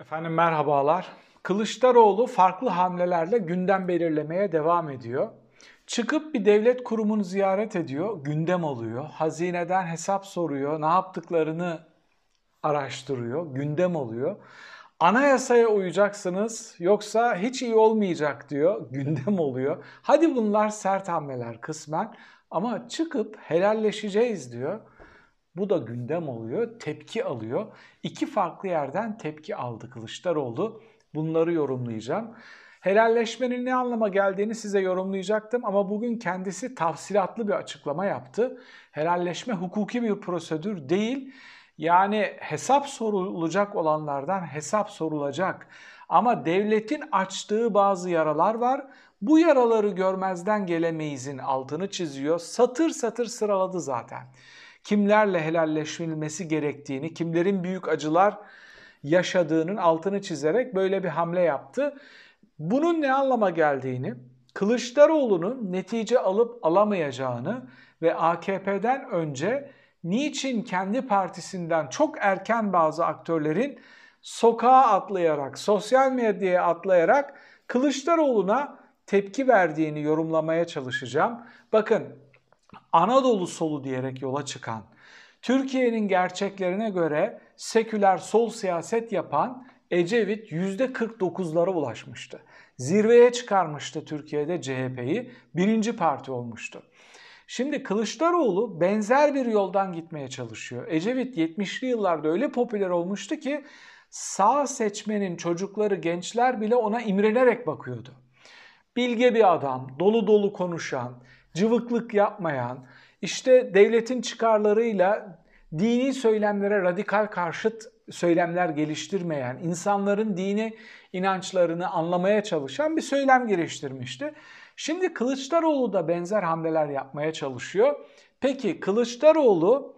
Efendim merhabalar. Kılıçdaroğlu farklı hamlelerle gündem belirlemeye devam ediyor. Çıkıp bir devlet kurumunu ziyaret ediyor, gündem oluyor. Hazineden hesap soruyor, ne yaptıklarını araştırıyor, gündem oluyor. Anayasaya uyacaksınız yoksa hiç iyi olmayacak diyor, gündem oluyor. Hadi bunlar sert hamleler kısmen ama çıkıp helalleşeceğiz diyor. Bu da gündem oluyor, tepki alıyor. İki farklı yerden tepki aldı Kılıçdaroğlu. Bunları yorumlayacağım. Helalleşmenin ne anlama geldiğini size yorumlayacaktım ama bugün kendisi tafsilatlı bir açıklama yaptı. Helalleşme hukuki bir prosedür değil. Yani hesap sorulacak olanlardan hesap sorulacak. Ama devletin açtığı bazı yaralar var. Bu yaraları görmezden gelemeyizin altını çiziyor. Satır satır sıraladı zaten kimlerle helalleşilmesi gerektiğini, kimlerin büyük acılar yaşadığının altını çizerek böyle bir hamle yaptı. Bunun ne anlama geldiğini, Kılıçdaroğlu'nun netice alıp alamayacağını ve AKP'den önce niçin kendi partisinden çok erken bazı aktörlerin sokağa atlayarak, sosyal medyaya atlayarak Kılıçdaroğlu'na tepki verdiğini yorumlamaya çalışacağım. Bakın Anadolu solu diyerek yola çıkan, Türkiye'nin gerçeklerine göre seküler sol siyaset yapan Ecevit %49'lara ulaşmıştı. Zirveye çıkarmıştı Türkiye'de CHP'yi, birinci parti olmuştu. Şimdi Kılıçdaroğlu benzer bir yoldan gitmeye çalışıyor. Ecevit 70'li yıllarda öyle popüler olmuştu ki sağ seçmenin çocukları, gençler bile ona imrenerek bakıyordu. Bilge bir adam, dolu dolu konuşan, cıvıklık yapmayan, işte devletin çıkarlarıyla dini söylemlere radikal karşıt söylemler geliştirmeyen, insanların dini inançlarını anlamaya çalışan bir söylem geliştirmişti. Şimdi Kılıçdaroğlu da benzer hamleler yapmaya çalışıyor. Peki Kılıçdaroğlu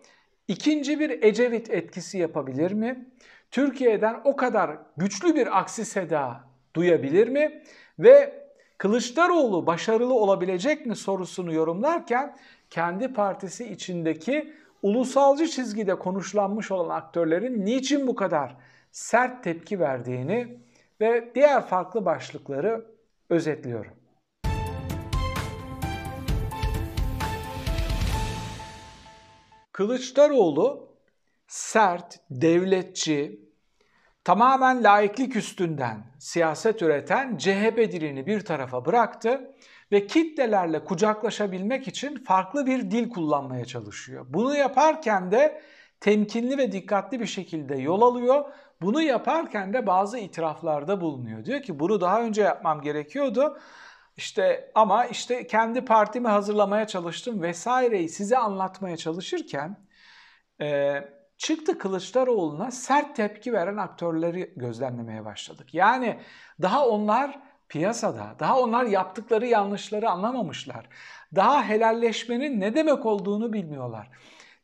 ikinci bir Ecevit etkisi yapabilir mi? Türkiye'den o kadar güçlü bir aksi seda duyabilir mi? Ve Kılıçdaroğlu başarılı olabilecek mi sorusunu yorumlarken kendi partisi içindeki ulusalcı çizgide konuşlanmış olan aktörlerin niçin bu kadar sert tepki verdiğini ve diğer farklı başlıkları özetliyorum. Kılıçdaroğlu sert, devletçi, tamamen laiklik üstünden siyaset üreten CHP dilini bir tarafa bıraktı ve kitlelerle kucaklaşabilmek için farklı bir dil kullanmaya çalışıyor. Bunu yaparken de temkinli ve dikkatli bir şekilde yol alıyor. Bunu yaparken de bazı itiraflarda bulunuyor. Diyor ki bunu daha önce yapmam gerekiyordu. İşte ama işte kendi partimi hazırlamaya çalıştım vesaireyi size anlatmaya çalışırken e, çıktı Kılıçdaroğlu'na sert tepki veren aktörleri gözlemlemeye başladık. Yani daha onlar piyasada, daha onlar yaptıkları yanlışları anlamamışlar. Daha helalleşmenin ne demek olduğunu bilmiyorlar.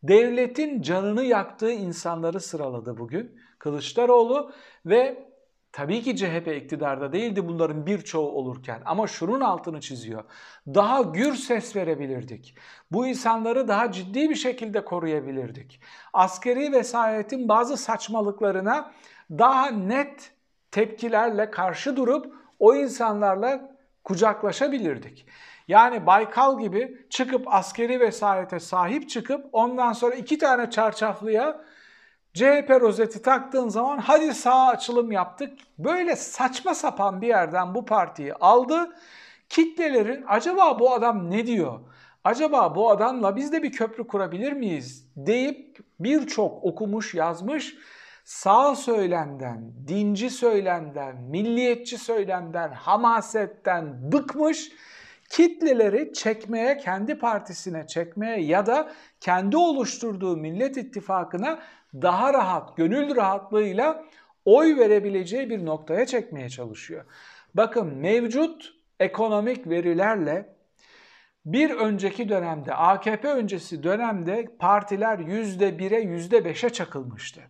Devletin canını yaktığı insanları sıraladı bugün Kılıçdaroğlu ve Tabii ki CHP iktidarda değildi bunların birçoğu olurken ama şunun altını çiziyor. Daha gür ses verebilirdik. Bu insanları daha ciddi bir şekilde koruyabilirdik. Askeri vesayetin bazı saçmalıklarına daha net tepkilerle karşı durup o insanlarla kucaklaşabilirdik. Yani Baykal gibi çıkıp askeri vesayete sahip çıkıp ondan sonra iki tane çarşaflıya CHP rozeti taktığın zaman hadi sağ açılım yaptık. Böyle saçma sapan bir yerden bu partiyi aldı. Kitlelerin acaba bu adam ne diyor? Acaba bu adamla biz de bir köprü kurabilir miyiz? deyip birçok okumuş yazmış sağ söylemden, dinci söylemden, milliyetçi söylemden, hamasetten bıkmış kitleleri çekmeye, kendi partisine çekmeye ya da kendi oluşturduğu Millet İttifakı'na daha rahat, gönül rahatlığıyla oy verebileceği bir noktaya çekmeye çalışıyor. Bakın mevcut ekonomik verilerle bir önceki dönemde, AKP öncesi dönemde partiler %1'e %5'e çakılmıştı.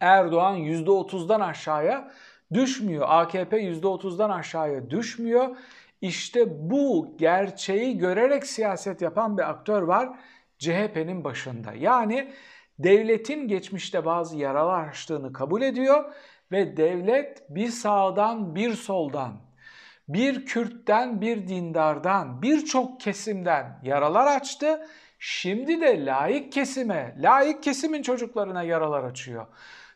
Erdoğan %30'dan aşağıya düşmüyor. AKP %30'dan aşağıya düşmüyor. İşte bu gerçeği görerek siyaset yapan bir aktör var CHP'nin başında. Yani devletin geçmişte bazı yaralar açtığını kabul ediyor ve devlet bir sağdan bir soldan, bir Kürt'ten bir dindardan, birçok kesimden yaralar açtı. Şimdi de layık kesime, layık kesimin çocuklarına yaralar açıyor.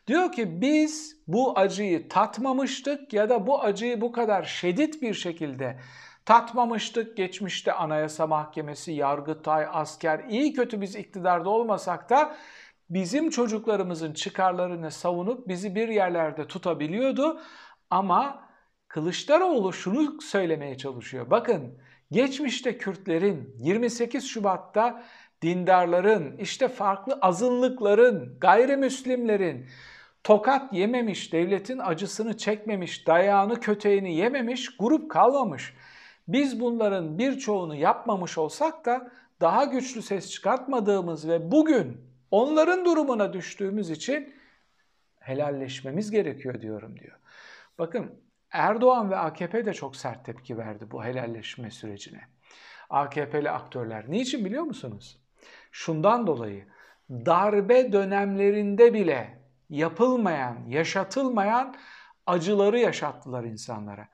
Diyor ki biz bu acıyı tatmamıştık ya da bu acıyı bu kadar şiddet bir şekilde tatmamıştık. Geçmişte Anayasa Mahkemesi, Yargıtay, asker iyi kötü biz iktidarda olmasak da bizim çocuklarımızın çıkarlarını savunup bizi bir yerlerde tutabiliyordu. Ama Kılıçdaroğlu şunu söylemeye çalışıyor. Bakın geçmişte Kürtlerin 28 Şubat'ta dindarların, işte farklı azınlıkların, gayrimüslimlerin tokat yememiş, devletin acısını çekmemiş, dayağını köteğini yememiş grup kalmamış. Biz bunların birçoğunu yapmamış olsak da daha güçlü ses çıkartmadığımız ve bugün onların durumuna düştüğümüz için helalleşmemiz gerekiyor diyorum diyor. Bakın Erdoğan ve AKP de çok sert tepki verdi bu helalleşme sürecine. AKP'li aktörler. Niçin biliyor musunuz? Şundan dolayı darbe dönemlerinde bile yapılmayan, yaşatılmayan acıları yaşattılar insanlara.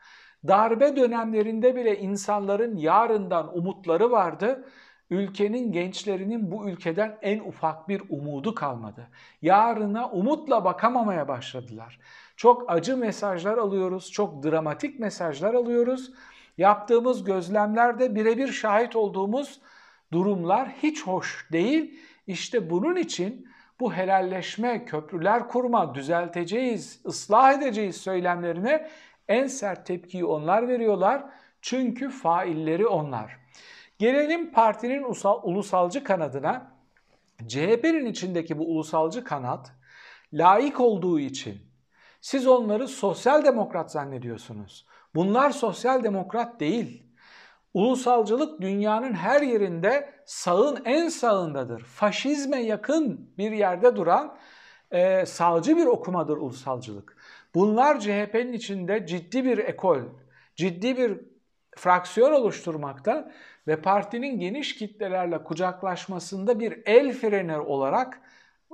Darbe dönemlerinde bile insanların yarından umutları vardı. Ülkenin gençlerinin bu ülkeden en ufak bir umudu kalmadı. Yarına umutla bakamamaya başladılar. Çok acı mesajlar alıyoruz, çok dramatik mesajlar alıyoruz. Yaptığımız gözlemlerde birebir şahit olduğumuz durumlar hiç hoş değil. İşte bunun için bu helalleşme, köprüler kurma, düzelteceğiz, ıslah edeceğiz söylemlerine en sert tepkiyi onlar veriyorlar. Çünkü failleri onlar. Gelelim partinin ulusalcı kanadına. CHP'nin içindeki bu ulusalcı kanat layık olduğu için siz onları sosyal demokrat zannediyorsunuz. Bunlar sosyal demokrat değil. Ulusalcılık dünyanın her yerinde sağın en sağındadır. Faşizme yakın bir yerde duran e, sağcı bir okumadır ulusalcılık. Bunlar CHP'nin içinde ciddi bir ekol, ciddi bir fraksiyon oluşturmakta ve partinin geniş kitlelerle kucaklaşmasında bir el freni olarak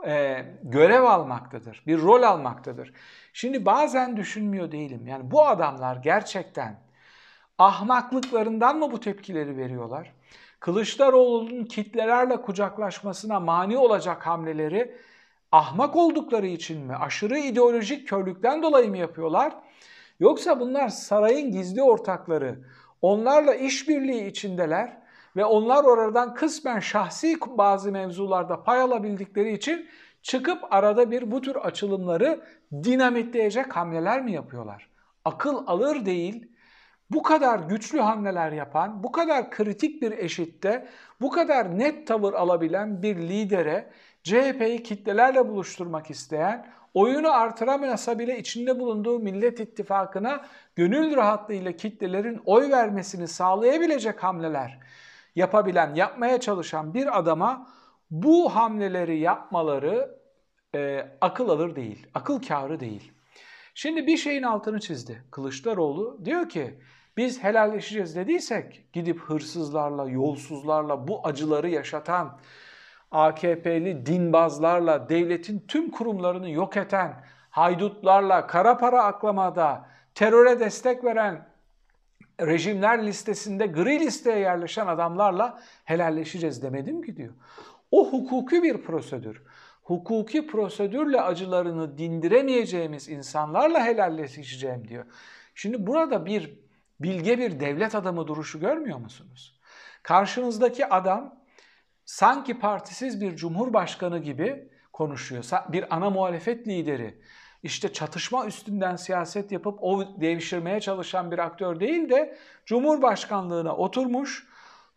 e, görev almaktadır, bir rol almaktadır. Şimdi bazen düşünmüyor değilim. Yani bu adamlar gerçekten ahmaklıklarından mı bu tepkileri veriyorlar? Kılıçdaroğlu'nun kitlelerle kucaklaşmasına mani olacak hamleleri ahmak oldukları için mi, aşırı ideolojik körlükten dolayı mı yapıyorlar? Yoksa bunlar sarayın gizli ortakları, onlarla işbirliği içindeler ve onlar oradan kısmen şahsi bazı mevzularda pay alabildikleri için çıkıp arada bir bu tür açılımları dinamitleyecek hamleler mi yapıyorlar? Akıl alır değil, bu kadar güçlü hamleler yapan, bu kadar kritik bir eşitte, bu kadar net tavır alabilen bir lidere CHP'yi kitlelerle buluşturmak isteyen, oyunu artıramasa bile içinde bulunduğu Millet İttifakı'na gönül rahatlığıyla kitlelerin oy vermesini sağlayabilecek hamleler yapabilen, yapmaya çalışan bir adama bu hamleleri yapmaları e, akıl alır değil, akıl kârı değil. Şimdi bir şeyin altını çizdi Kılıçdaroğlu. Diyor ki biz helalleşeceğiz dediysek gidip hırsızlarla, yolsuzlarla bu acıları yaşatan, AKP'li dinbazlarla, devletin tüm kurumlarını yok eden, haydutlarla, kara para aklamada, teröre destek veren rejimler listesinde gri listeye yerleşen adamlarla helalleşeceğiz demedim ki diyor. O hukuki bir prosedür. Hukuki prosedürle acılarını dindiremeyeceğimiz insanlarla helalleşeceğim diyor. Şimdi burada bir bilge bir devlet adamı duruşu görmüyor musunuz? Karşınızdaki adam sanki partisiz bir cumhurbaşkanı gibi konuşuyor. Bir ana muhalefet lideri. İşte çatışma üstünden siyaset yapıp o devşirmeye çalışan bir aktör değil de Cumhurbaşkanlığına oturmuş,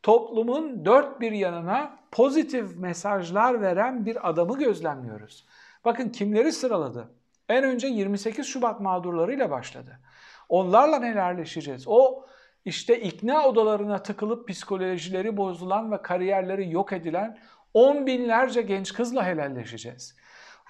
toplumun dört bir yanına pozitif mesajlar veren bir adamı gözlemliyoruz. Bakın kimleri sıraladı? En önce 28 Şubat mağdurlarıyla başladı. Onlarla helalleşeceğiz. O işte ikna odalarına tıkılıp psikolojileri bozulan ve kariyerleri yok edilen on binlerce genç kızla helalleşeceğiz.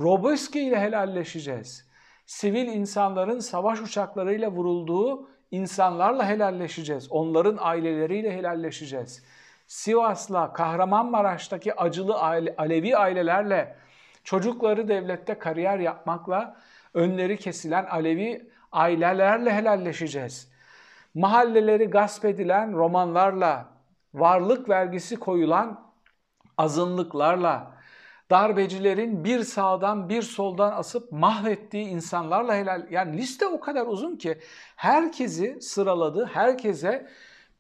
Roboski ile helalleşeceğiz. Sivil insanların savaş uçaklarıyla vurulduğu insanlarla helalleşeceğiz. Onların aileleriyle helalleşeceğiz. Sivas'la, Kahramanmaraş'taki acılı aile, Alevi ailelerle çocukları devlette kariyer yapmakla Önleri kesilen Alevi ailelerle helalleşeceğiz. Mahalleleri gasp edilen romanlarla, varlık vergisi koyulan azınlıklarla, darbecilerin bir sağdan bir soldan asıp mahvettiği insanlarla helal. Yani liste o kadar uzun ki herkesi sıraladı, herkese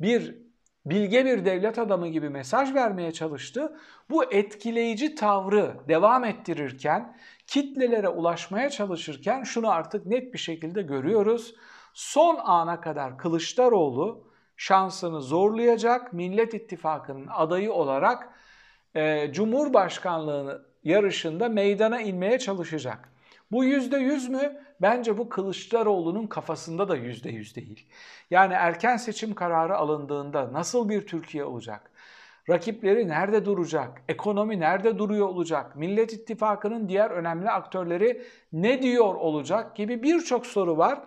bir bilge bir devlet adamı gibi mesaj vermeye çalıştı. Bu etkileyici tavrı devam ettirirken, kitlelere ulaşmaya çalışırken şunu artık net bir şekilde görüyoruz. Son ana kadar Kılıçdaroğlu şansını zorlayacak Millet İttifakı'nın adayı olarak e, Cumhurbaşkanlığını yarışında meydana inmeye çalışacak. Bu yüzde yüz mü? Bence bu Kılıçdaroğlu'nun kafasında da yüzde yüz değil. Yani erken seçim kararı alındığında nasıl bir Türkiye olacak? Rakipleri nerede duracak? Ekonomi nerede duruyor olacak? Millet İttifakı'nın diğer önemli aktörleri ne diyor olacak gibi birçok soru var.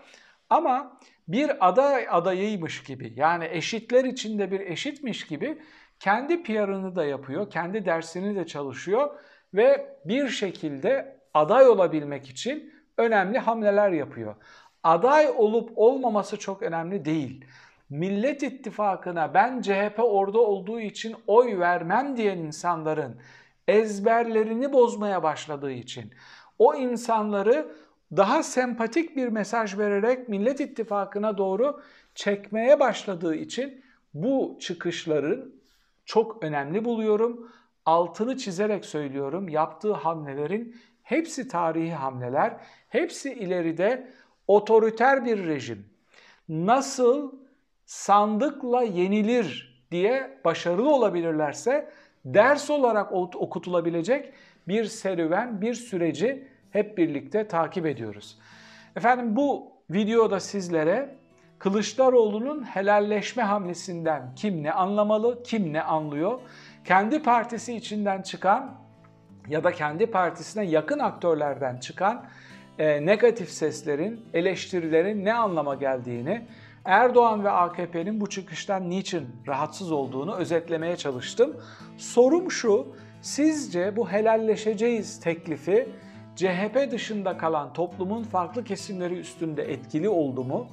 Ama bir aday adayıymış gibi yani eşitler içinde bir eşitmiş gibi kendi PR'ını da yapıyor, kendi dersini de çalışıyor ve bir şekilde aday olabilmek için önemli hamleler yapıyor. Aday olup olmaması çok önemli değil. Millet İttifakı'na ben CHP orada olduğu için oy vermem diyen insanların ezberlerini bozmaya başladığı için o insanları daha sempatik bir mesaj vererek Millet İttifakı'na doğru çekmeye başladığı için bu çıkışların çok önemli buluyorum. Altını çizerek söylüyorum. Yaptığı hamlelerin hepsi tarihi hamleler. Hepsi ileride otoriter bir rejim nasıl sandıkla yenilir diye başarılı olabilirlerse ders olarak okutulabilecek bir serüven, bir süreci hep birlikte takip ediyoruz. Efendim bu videoda sizlere Kılıçdaroğlu'nun helalleşme hamlesinden kim ne anlamalı, kim ne anlıyor, kendi partisi içinden çıkan ya da kendi partisine yakın aktörlerden çıkan e, negatif seslerin, eleştirilerin ne anlama geldiğini, Erdoğan ve AKP'nin bu çıkıştan niçin rahatsız olduğunu özetlemeye çalıştım. Sorum şu, sizce bu helalleşeceğiz teklifi CHP dışında kalan toplumun farklı kesimleri üstünde etkili oldu mu?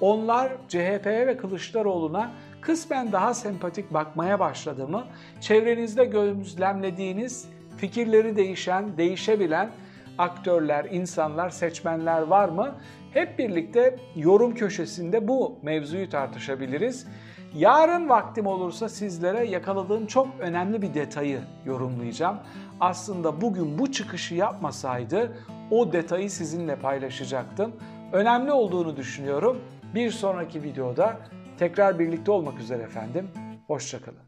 Onlar CHP'ye ve Kılıçdaroğlu'na kısmen daha sempatik bakmaya başladı mı? Çevrenizde gözlemlediğiniz, fikirleri değişen, değişebilen aktörler, insanlar, seçmenler var mı? Hep birlikte yorum köşesinde bu mevzuyu tartışabiliriz. Yarın vaktim olursa sizlere yakaladığım çok önemli bir detayı yorumlayacağım. Aslında bugün bu çıkışı yapmasaydı o detayı sizinle paylaşacaktım. Önemli olduğunu düşünüyorum. Bir sonraki videoda tekrar birlikte olmak üzere efendim. Hoşçakalın.